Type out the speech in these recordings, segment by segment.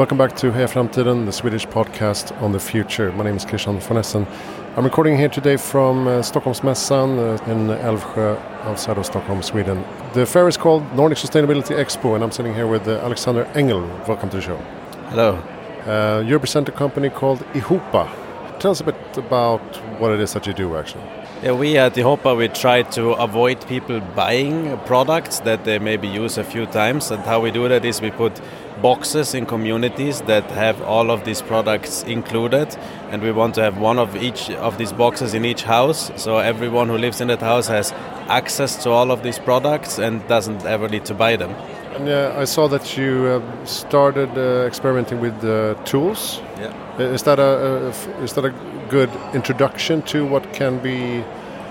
Welcome back to Heja Framtiden, the Swedish podcast on the future. My name is Christian von Essen. I'm recording here today from uh, Stockholmsmässan uh, in Älvsjö, outside of Stockholm, Sweden. The fair is called Nordic Sustainability Expo, and I'm sitting here with uh, Alexander Engel. Welcome to the show. Hello. Uh, you represent a company called Ihopa. Tell us a bit about what it is that you do, actually. Yeah, we at Ihopa we try to avoid people buying products that they maybe use a few times, and how we do that is we put boxes in communities that have all of these products included and we want to have one of each of these boxes in each house so everyone who lives in that house has access to all of these products and doesn't ever need to buy them and uh, I saw that you uh, started uh, experimenting with tools. Yeah. Is that a, a, is that a good introduction to what can be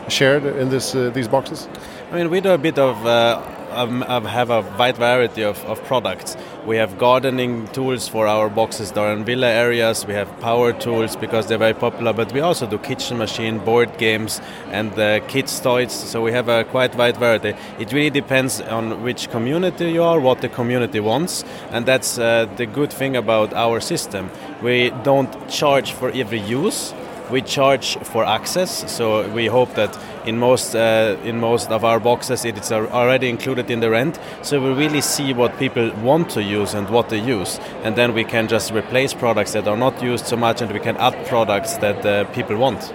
shared in this uh, these boxes? I mean, we do a bit of uh, um, have a wide variety of, of products. We have gardening tools for our boxes that are in villa areas. We have power tools because they're very popular, but we also do kitchen machine, board games, and uh, kids' toys. So we have a quite wide variety. It really depends on which community you are, what the community wants, and that's uh, the good thing about our system. We don't charge for every use we charge for access, so we hope that in most uh, in most of our boxes it is already included in the rent. So we really see what people want to use and what they use, and then we can just replace products that are not used so much, and we can add products that uh, people want.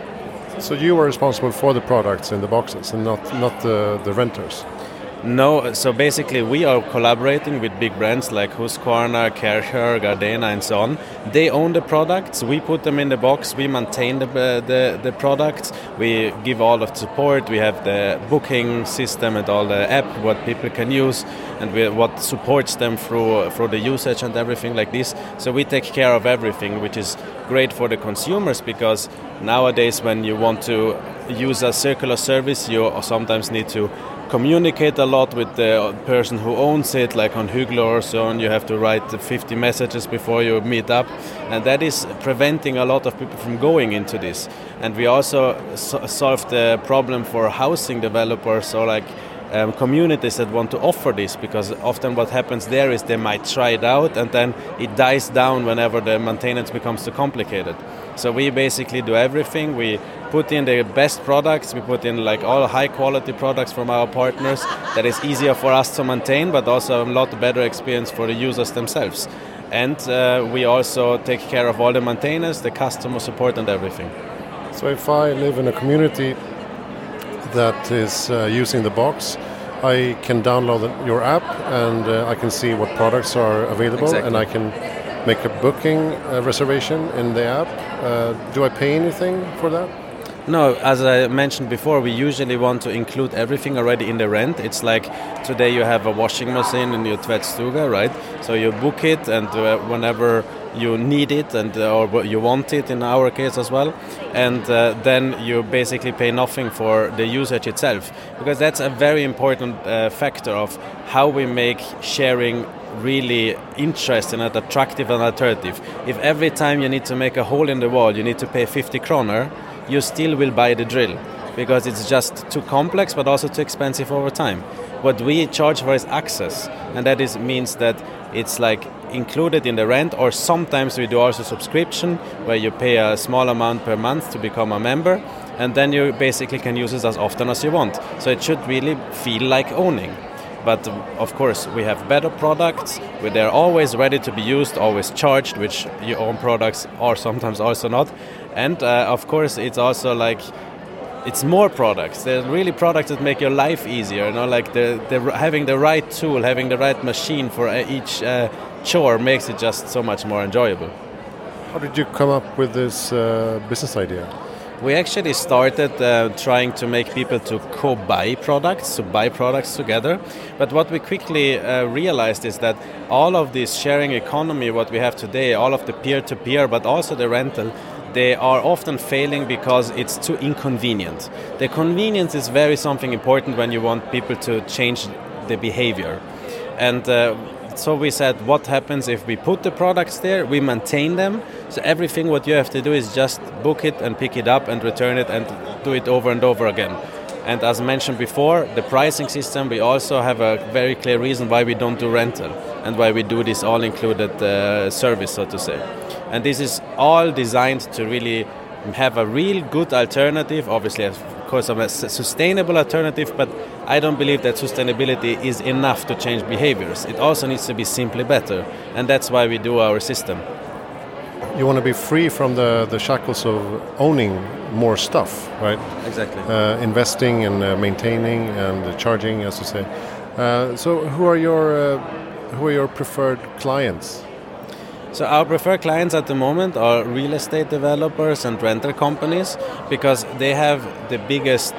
So you are responsible for the products in the boxes, and not not the, the renters. No, so basically we are collaborating with big brands like Husqvarna, Kärcher, Gardena, and so on. They own the products. We put them in the box. We maintain the, uh, the, the products. We give all of the support. We have the booking system and all the app what people can use and we, what supports them through through the usage and everything like this. So we take care of everything, which is great for the consumers because nowadays when you want to use a circular service, you sometimes need to communicate a lot with the person who owns it, like on Hygglo or so on. You have to write 50 messages before you meet up, and that is preventing a lot of people from going into this. And we also so- solved the problem for housing developers, so like um, communities that want to offer this because often what happens there is they might try it out and then it dies down whenever the maintenance becomes too complicated. So we basically do everything. We put in the best products. We put in like all high quality products from our partners that is easier for us to maintain, but also a lot better experience for the users themselves. And uh, we also take care of all the maintenance, the customer support, and everything. So if I live in a community that is uh, using the box, I can download your app and uh, I can see what products are available exactly. and I can make a booking a reservation in the app. Uh, do I pay anything for that? No, as I mentioned before, we usually want to include everything already in the rent. It's like today you have a washing machine in your tvättstuga, right? So you book it, and uh, whenever you need it and uh, or you want it in our case as well. And uh, then you basically pay nothing for the usage itself. Because that's a very important uh, factor of how we make sharing really interesting and attractive and alternative. If every time you need to make a hole in the wall you need to pay 50 kroner you still will buy the drill because it's just too complex but also too expensive over time what we charge for is access and that is means that it's like included in the rent, or sometimes we do also subscription where you pay a small amount per month to become a member, and then you basically can use it as often as you want. So it should really feel like owning. But of course, we have better products. Where they're always ready to be used, always charged, which your own products are sometimes also not. And uh, of course, it's also like it's more products. They're really products that make your life easier. You know, like the, the having the right tool, having the right machine for uh, each uh, chore makes it just so much more enjoyable. How did you come up with this uh, business idea? We actually started uh, trying to make people to co-buy products, to buy products together. But what we quickly uh, realized is that all of this sharing economy, what we have today, all of the peer-to-peer, but also the rental, they are often failing because it's too inconvenient. The convenience is very something important when you want people to change the behavior. And uh, so we said, what happens if we put the products there, we maintain them, so everything what you have to do is just book it and pick it up and return it and do it over and over again. And as mentioned before, the pricing system, we also have a very clear reason why we don't do rental. and why we do this all-included uh, service, so to say. And this is all designed to really have a real good alternative, obviously, of course, of a sustainable alternative, but I don't believe that sustainability is enough to change behaviors. It also needs to be simply better, and that's why we do our system. You want to be free from the, the shackles of owning more stuff, right? Exactly. Uh, investing and uh, maintaining and charging, as you say. Uh, so, who are your uh, who are your preferred clients? So our preferred clients at the moment are real estate developers and rental companies because they have the biggest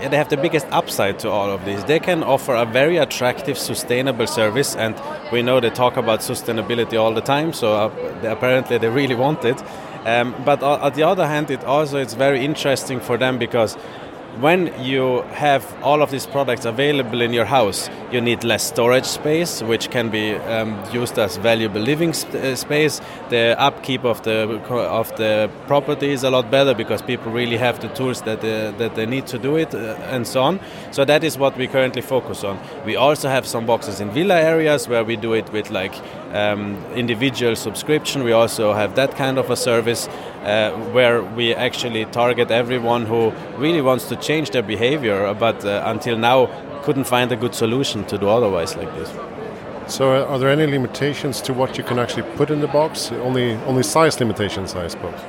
they have the biggest upside to all of this. They can offer a very attractive, sustainable service, and we know they talk about sustainability all the time. So uh, apparently, they really want it. Um, but uh, on the other hand, it also it's very interesting for them because when you have all of these products available in your house, you need less storage space, which can be um, used as valuable living sp- uh, space. The upkeep of the of the property is a lot better because people really have the tools that they, that they need to do it, uh, and so on. So that is what we currently focus on. We also have some boxes in villa areas where we do it with like um, individual subscription. We also have that kind of a service uh, where we actually target everyone who really wants to change their behavior, but uh, until now couldn't find a good solution to do otherwise like this. So, uh, are there any limitations to what you can actually put in the box? Only, only size limitations, I suppose.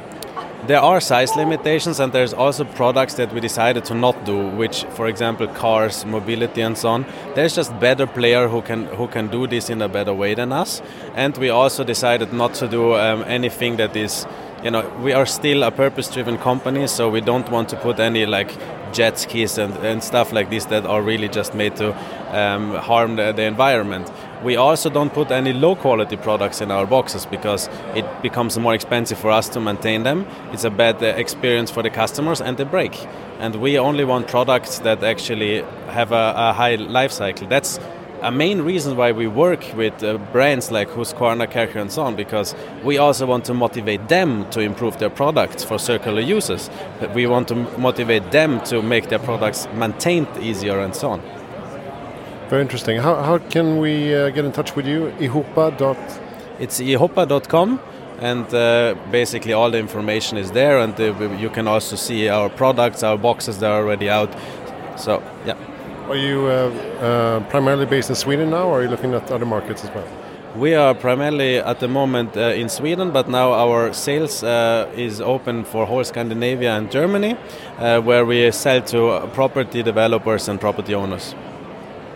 There are size limitations, and there's also products that we decided to not do, which, for example, cars, mobility, and so on. There's just better player who can who can do this in a better way than us, and we also decided not to do um, anything that is you know we are still a purpose driven company so we don't want to put any like jet skis and, and stuff like this that are really just made to um, harm the, the, environment. We also don't put any low quality products in our boxes because it becomes more expensive for us to maintain them. It's a bad uh, experience for the customers and they break. And we only want products that actually have a, a high life cycle. That's a main reason why we work with uh, brands like Husqvarna, Kärcher, and so on, because we also want to motivate them to improve their products for circular uses. We want to motivate them to make their products maintained easier and so on. Very interesting. How, how can we uh, get in touch with you? Ihopa. Dot... It's ihopa.com and uh, basically all the information is there and uh, you can also see our products, our boxes that are already out. So, yeah. Are you uh, uh, primarily based in Sweden now, or are you looking at other markets as well? We are primarily at the moment uh, in Sweden, but now our sales uh, is open for whole Scandinavia and Germany, uh, where we sell to property developers and property owners.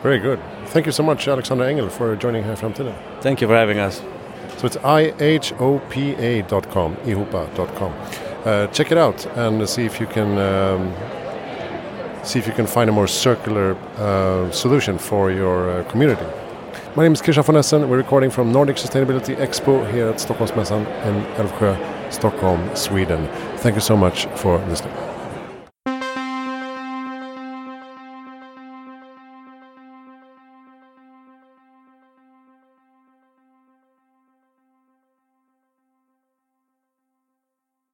Very good. Thank you so much, Alexander Engel, for joining here from today. Thank you for having us. So it's ihopa.com, ihopa.com. Uh, check it out and see if you can. Um, see if you can find a more circular uh, solution for your uh, community. My name is Christian von Essen. We're recording from Nordic Sustainability Expo here at Stockholmsmässan in Älvsjö, Stockholm, Sweden. Thank you so much for listening.